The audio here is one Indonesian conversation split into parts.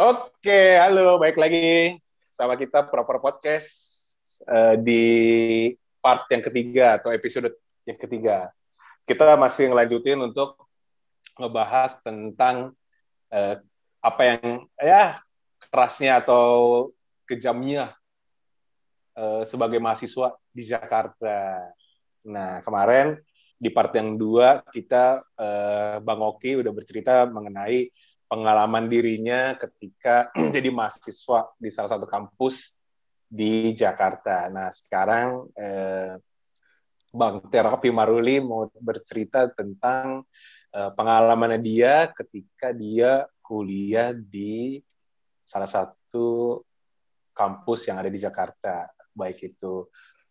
Oke, halo, baik lagi sama kita Proper Podcast uh, di part yang ketiga atau episode yang ketiga. Kita masih ngelanjutin untuk ngebahas tentang uh, apa yang ya kerasnya atau kejamnya uh, sebagai mahasiswa di Jakarta. Nah, kemarin di part yang dua kita uh, Bang Oki udah bercerita mengenai pengalaman dirinya ketika jadi mahasiswa di salah satu kampus di Jakarta. Nah, sekarang eh, Bang Terapi Maruli mau bercerita tentang eh, pengalamannya dia ketika dia kuliah di salah satu kampus yang ada di Jakarta, baik itu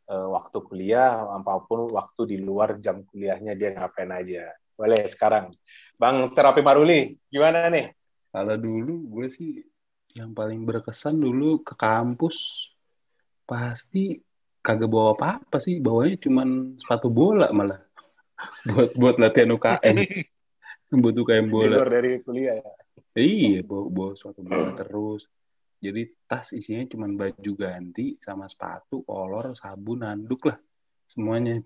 uh, waktu kuliah apa pun waktu di luar jam kuliahnya dia ngapain aja. Boleh sekarang. Bang Terapi Maruli, gimana nih? Kalau dulu gue sih yang paling berkesan dulu ke kampus pasti kagak bawa apa-apa sih, bawanya cuman sepatu bola malah buat buat latihan UKM. buat UKM bola. Di luar dari kuliah ya. Iya, bawa, bawa sepatu bola terus. Jadi tas isinya cuma baju ganti sama sepatu, kolor, sabun, handuk lah semuanya.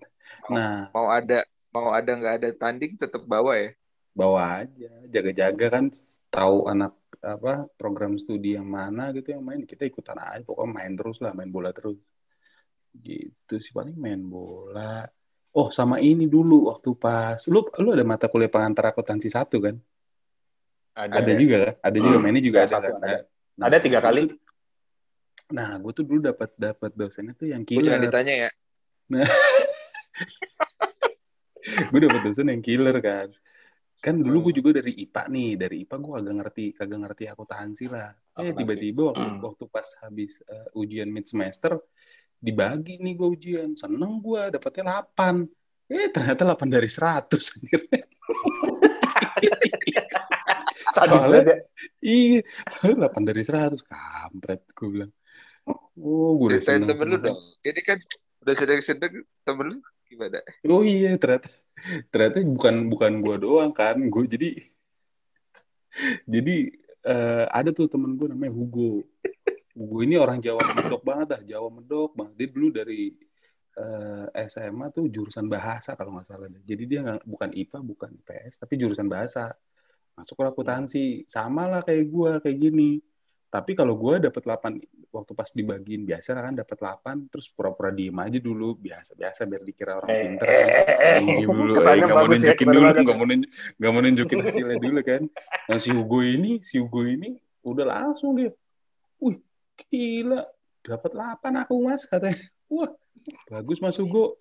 Nah, mau ada mau ada nggak ada tanding tetap bawa ya? Bawa aja, jaga-jaga kan tahu anak apa program studi yang mana gitu yang main kita ikutan aja pokoknya main terus lah main bola terus gitu sih paling main bola oh sama ini dulu waktu pas lu lu ada mata kuliah pengantar akuntansi satu kan ada, ada ya. juga kan ada juga mainnya juga ada, satu, kan? ada. Nah, ada tiga kali. Nah, gue tuh dulu dapat dapat dosennya tuh yang killer. Jangan ditanya ya. Nah, gue dapat dosen yang killer kan. Kan dulu gue hmm. juga dari IPA nih, dari IPA gue kagak ngerti, kagak ngerti akuntansi lah. Eh tiba-tiba waktu, hmm. waktu pas habis uh, ujian mid semester dibagi nih gue ujian, seneng gue dapetnya 8. Eh ternyata 8 dari 100 Soalnya, iya, 8 dari 100. Kampret, gue bilang. Oh, gue udah seneng. temen lu dong. Ini kan udah sedang-sedang temen lu gimana? Oh iya, ternyata ternyata bukan bukan gue doang kan. Gue jadi jadi uh, ada tuh temen gue namanya Hugo. Hugo ini orang Jawa Medok banget dah, Jawa Medok banget. Dia dulu dari uh, eh, SMA tuh jurusan bahasa kalau nggak salah. Jadi dia gak, bukan IPA, bukan IPS, tapi jurusan bahasa masuk akuntansi sama lah kayak gue kayak gini tapi kalau gue dapat 8 waktu pas dibagiin biasa kan dapat 8 terus pura-pura diem aja dulu biasa biasa biar dikira orang pinter kan. diem dulu eh, gak mau nunjukin ya, dulu gak mau nunjuk, gak mau nunjukin hasilnya dulu kan. Nah si Hugo ini si Hugo ini udah langsung dia wih gila dapat 8 aku mas katanya. Wah bagus mas Hugo.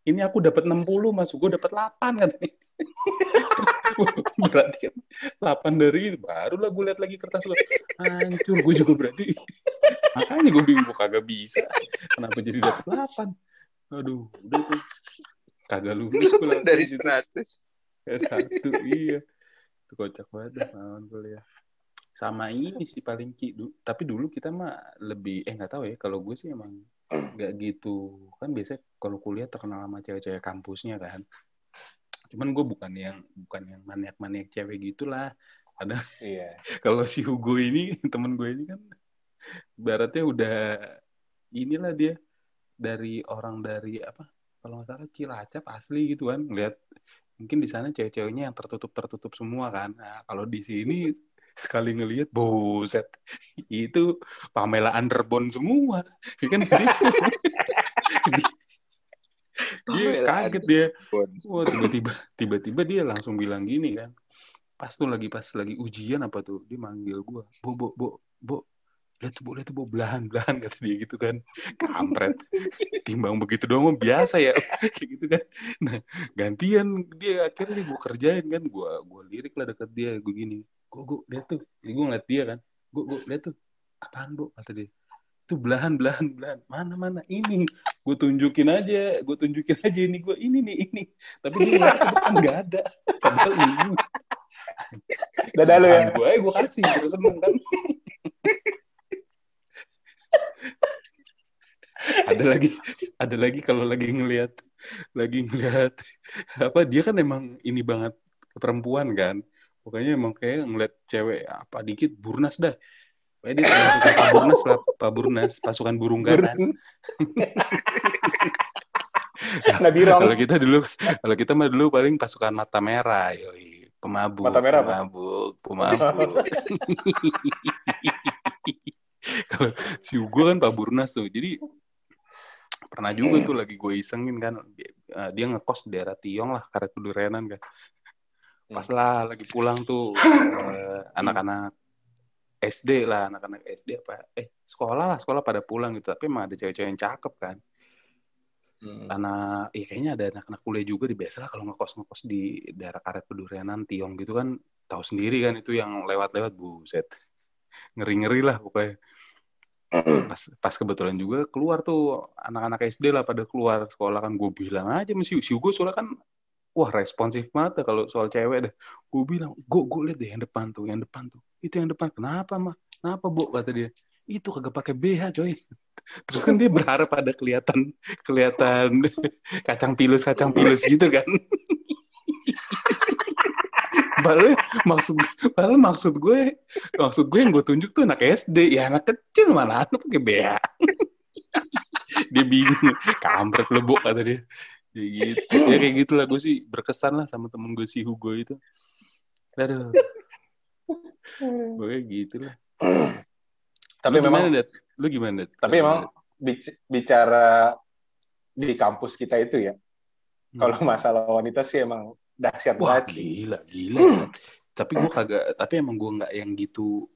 Ini aku dapat 60 mas Hugo dapat 8 katanya berarti kan 8 dari barulah gue lihat lagi kertas lo hancur gue juga berarti. Makanya gue bingung gue kagak bisa. Kenapa jadi dapat 8 aduh udah tuh. Kagak lulus gue langsung dari 100 ya satu iya. Itu kocak banget lawan kuliah sama ini sih paling ki tapi dulu kita mah lebih eh nggak tahu ya kalau gue sih emang nggak gitu. Kan biasanya kalau kuliah terkenal sama cewek-cewek kampusnya kan cuman gue bukan yang bukan yang maniak-maniak cewek gitulah. Ada iya. kalau si Hugo ini temen gue ini kan baratnya udah inilah dia dari orang dari apa kalau nggak salah Cilacap asli gitu kan lihat mungkin di sana cewek-ceweknya yang tertutup tertutup semua kan. Nah, kalau di sini sekali ngelihat boset itu Pamela Underbone semua. Ya kan dia kaget dia. Wah tiba-tiba tiba-tiba dia langsung bilang gini kan. Pas tuh lagi pas lagi ujian apa tuh dia manggil gue bo bo bo bo lihat tuh bo lihat tuh bo belahan belahan kata dia gitu kan. Kampret. Timbang begitu doang biasa ya. Kayak gitu kan. Nah gantian dia akhirnya gue kerjain kan. Gue gue lirik lah deket dia gue gini. Gue gue lihat tuh. Gue ngeliat dia kan. Gue gue lihat tuh. Apaan bu kata dia itu belahan belahan belahan. Mana mana? Ini. Gue tunjukin aja. Gue tunjukin aja ini. Gue ini nih ini. Tapi dia kan nggak ada. Padahal ini. Dadah lu ya? Gue gue kasih. Gue seneng kan? Ada lagi. Ada lagi kalau lagi ngelihat lagi ngelihat. Apa dia kan emang ini banget perempuan kan? Pokoknya emang kayak ngeliat cewek apa dikit burnas dah Pokoknya dia pasukan Paburnas lah, Paburnas, pasukan burung ganas. Nabirong. kalau kita dulu, kalau kita mah dulu paling pasukan mata merah, yoi. Pemabuk, Mata merah apa? pemabuk, pemabuk. kalau si Hugo kan Paburnas tuh, jadi pernah juga tuh lagi gue isengin kan, dia, dia ngekos di daerah Tiong lah, karet pedurenan kan. Pas lah lagi pulang tuh eh, anak-anak SD lah, anak-anak SD apa? Eh sekolah lah, sekolah pada pulang gitu. Tapi emang ada cewek-cewek yang cakep kan. Hmm. Karena, iya kayaknya ada anak-anak kuliah juga di biasa lah kalau ngekos ngekos di daerah karet pedurenan Tiong gitu kan, tahu sendiri kan itu yang lewat-lewat buset, ngeri-ngeri lah pokoknya. Pas, pas kebetulan juga keluar tuh anak-anak SD lah pada keluar sekolah kan gue bilang aja mesti si Hugo soalnya kan wah responsif dah kalau soal cewek deh. Gue bilang, gue gue lihat deh yang depan tuh, yang depan tuh. Itu yang depan. Kenapa mah? Kenapa bu? Kata dia. Itu kagak pakai BH coy. Terus kan dia berharap ada kelihatan kelihatan kacang pilus kacang pilus gitu kan. Padahal maksud padahal maksud gue maksud gue yang gue tunjuk tuh anak SD ya anak kecil mana ada pakai BH. dia bingung kampret bu kata dia ya gitu ya kayak gitulah gue sih berkesan lah sama temen gue si Hugo itu aduh gue gitu lah Tapi lu memang gimana, lu gimana Dat? tapi Lu emang bicara di kampus kita itu ya, Hmm. kalau masalah wanita sih emang dahsyat wah banget. gila gila Dat. tapi gue kagak tapi emang gue nggak yang gitu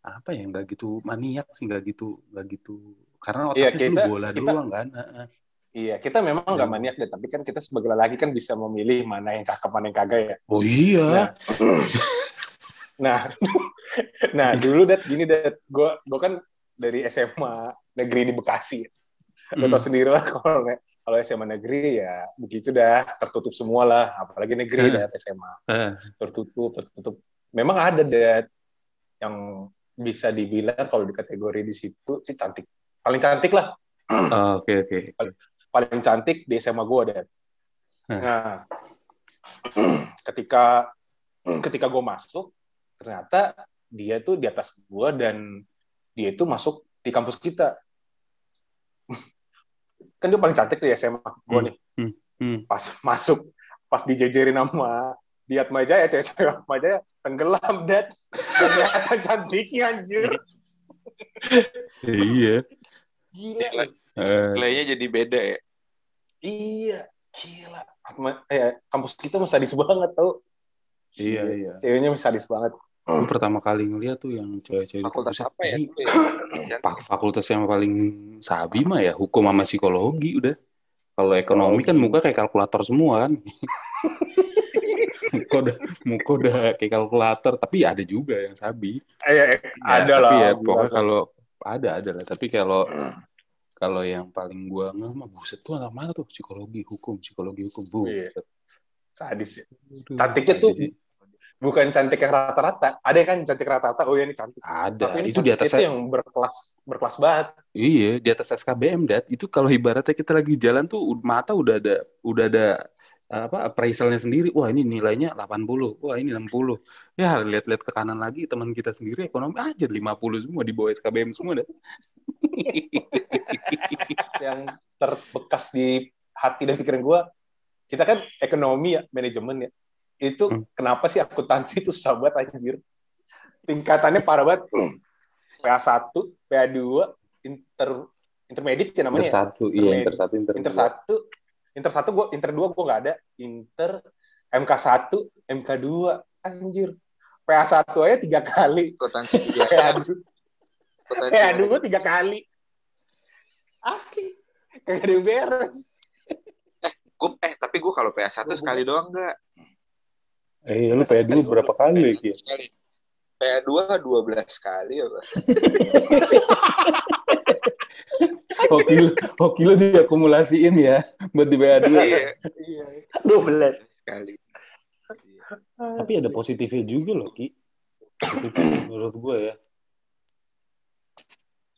apa ya nggak gitu maniak sih nggak gitu nggak gitu karena Iya, otaknya kita- dulu bola kita- doang kan. Iya, kita memang nggak Hmm. maniak deh, tapi kan kita sebagai lelaki kan bisa memilih mana yang cakep, mana yang kagak ya. oh iya Nah, nah dulu dat gini dat, gue gue kan dari SMA negeri di Bekasi. Lo Hmm. tau sendiri lah kalau kalau SMA negeri ya begitu dah tertutup semua lah, apalagi negeri Hmm. dat SMA Eh, tertutup tertutup. Memang ada dat yang bisa dibilang kalau di kategori di situ sih cantik, paling cantik lah, oh, oke oke paling cantik di SMA gue. Hmm. Nah, ketika ketika gue masuk ternyata dia tuh di atas gue dan dia itu masuk di kampus kita. Kan dia paling cantik di SMA gue nih. hmm. pas masuk pas dijejerin sama di Atma Jaya cewek-cewek Atma Jaya tenggelam dan kelihatan cantiknya anjir. Iya. Gila Eh, Nilainya jadi beda ya. iya gila Atma eh, kampus kita masih sadis banget tau iya iya ceweknya masih sadis banget gue pertama kali ngeliat tuh yang cewek-cewek di Fakultas apa ya ini ya? Pak fakultas yang paling sabi mah ya hukum sama psikologi udah. Kalau ekonomi kan muka kayak kalkulator semua kan. muka udah muka udah kayak kalkulator tapi ada juga yang sabi. Eh, eh, Ya, ada tapi lah ya gila. pokoknya kalau ada ada lah tapi kalau kalau yang paling gua nggak mah buset tuh anak mana tuh psikologi hukum psikologi hukum bu Iya. sadis ya. Aduh, Cantiknya tuh sadis sih. bukan cantik yang rata-rata ada yang kan cantik rata-rata oh ya ini cantik ada tapi ini itu di atas itu yang berkelas berkelas banget Iya, di atas SKBM dat itu kalau ibaratnya kita lagi jalan tuh mata udah ada udah ada apa appraisalnya sendiri. Wah, ini nilainya 80. Wah, ini 60. Ya, lihat-lihat ke kanan lagi teman kita sendiri ekonomi aja 50 semua di bawah SKBM semua dat. yang terbekas di hati dan pikiran gue kita kan ekonomi ya manajemen ya itu Hmm. kenapa sih akuntansi itu susah banget anjir tingkatannya parah banget PA1 PA2 inter intermediate ya Inter namanya ya? satu, iya inter satu, inter, inter satu inter satu gue inter dua gue nggak ada. Inter MK satu MK dua. Anjir. PA satu aja tiga kali. Akuntansi tiga PA dua akuntansi PA dua tiga kali. Asli. Kagak ada yang beres. Gua, eh tapi gue kalau PA 1 sekali doang enggak. Eh, lu PA2 berapa kali Ki? Sekali. PA 2 12 kali apa? Hoki lu, hoki lu diakumulasiin ya buat di PA2. Iya, iya dua belas sekali. Tapi ada positifnya juga loh, Ki. Itu menurut gue ya.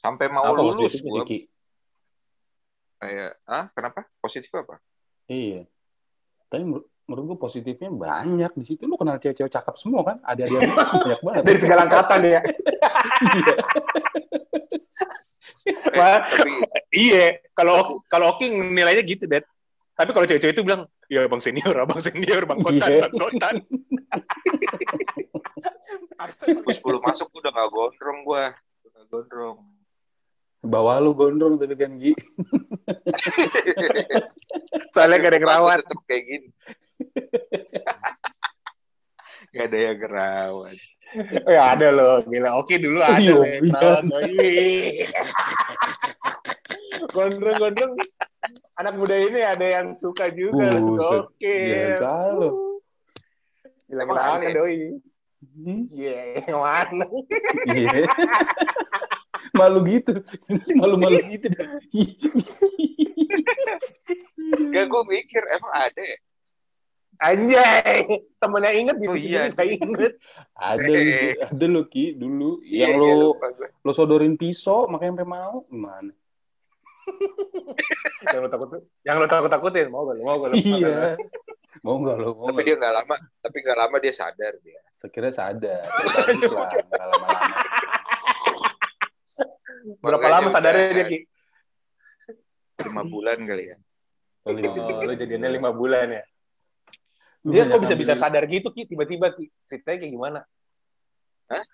Sampai mau Apa lulus positifnya, gue Ki? kayak, ah kenapa? Positif apa? Iya. Tapi menur- menurut gue positifnya banyak di situ. Lu kenal cewek-cewek cakep semua kan? Ada ada banyak banget. Dari segala angkatan ya. Iya. Wah, iya, kalau kalau Oki nilainya gitu, Dad. Tapi kalau cewek-cewek itu bilang, ya bang senior, abang senior, bang kotan, Iya. bang kotan. Gue 10 masuk udah gak gondrong gue. Udah gak gondrong. Bawa lu gondrong tapi kan Gi. Soalnya gak ada yang rawat. Tetep kayak gini. gak ada yang ngerawat. Oh, ya ada loh, gila. Oke dulu ada Iya, loh yang iya. doi. Gondrong-gondrong. Anak muda ini ada yang suka juga. Oke. Iya, salah. Gila kenalan ada? doi. Hmm, Iya, yang mana? Iya. Malu gitu. Malu-malu gitu dah. Gak gue mikir emang ada ya? Anjay, temennya inget gitu Oh, sih, iya. gak inget. ada lu, ada lu Ki dulu Iya, yang iya, lu gue. lu sodorin pisau makanya sampai mau gimana? yang lo takut, yang lo takut takutin, mau gak lo, mau gak lo? Iya. Mau nggak lo? Mau Tapi nggak? dia gak lama, tapi gak lama dia sadar dia. Sekiranya sadar. Bagus lah, nggak lama-lama. Berapa lama sadarnya dia, Ki? Lima bulan kali ya. Oh, lo jadinya lima bulan ya? Dia kok bisa bisa ambil- sadar gitu Ki tiba-tiba Ki? Ceritanya kayak gimana? Hah?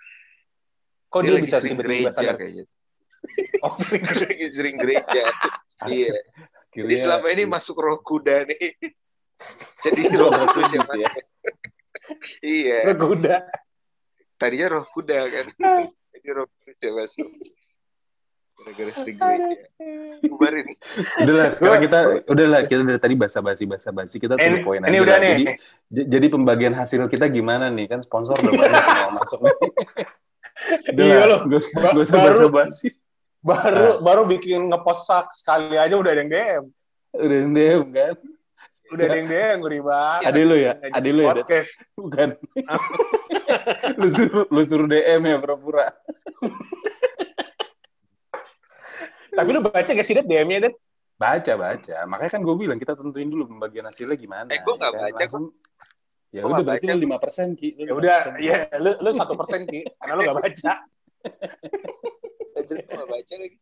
Kok dia, lagi bisa tiba-tiba gereja sadar? kayaknya. Oh, sering Dia lagi sering gereja. iya. Jadi selama ini masuk roh kuda nih. Jadi roh Roh kudus yang ya. masuk. Iya. kuda. Tadinya roh kuda kan. Jadi roh kudus yang masuk. Gara-gara sering gereja. Bubarin. Udahlah, sekarang kita udahlah kita dari tadi basa-basi basa-basi kita tuh poin ini aja udah lah. nih. Jadi jadi pembagian hasil kita gimana nih? Kan sponsor udah banyak yang mau masuk nih. Udah Iya lah, loh. nggak usah- Ba- nggak usah baru- basa-basi. Baru baru bikin ngepost sak sekali aja udah ada yang DM. Udah yang DM kan? Udah ada yang DM gue banget. Ada lu ya? Ada lu ya? Podcast. Bukan. lu suruh lu suruh DM ya pura-pura. Tapi lu baca gak sih Det DM-nya Det? Baca baca. Makanya kan gue bilang kita tentuin dulu pembagian hasilnya gimana. Eh, gua nggak kan? baca, Langsung- Ya Gua udah nggak berarti baca. lu lima persen ki. Lu Ya 5%. udah, ya lu lu satu persen Ki, karena lu gak baca. Jadi gua nggak baca lagi.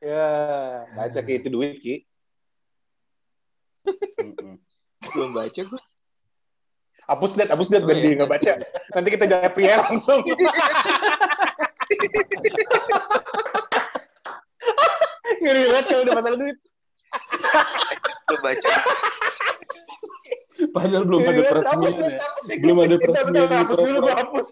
Ya, baca Ki itu duit Ki. Belum baca gue. Hapus Det, hapus Det, Oh, biar iya. dia gak baca. Nanti kita jawab ya langsung. Ngeri banget kalau udah masalah duit. Belum baca. Padahal belum ada peresmian ya. Belum ada peresmian Hapus dulu, hapus.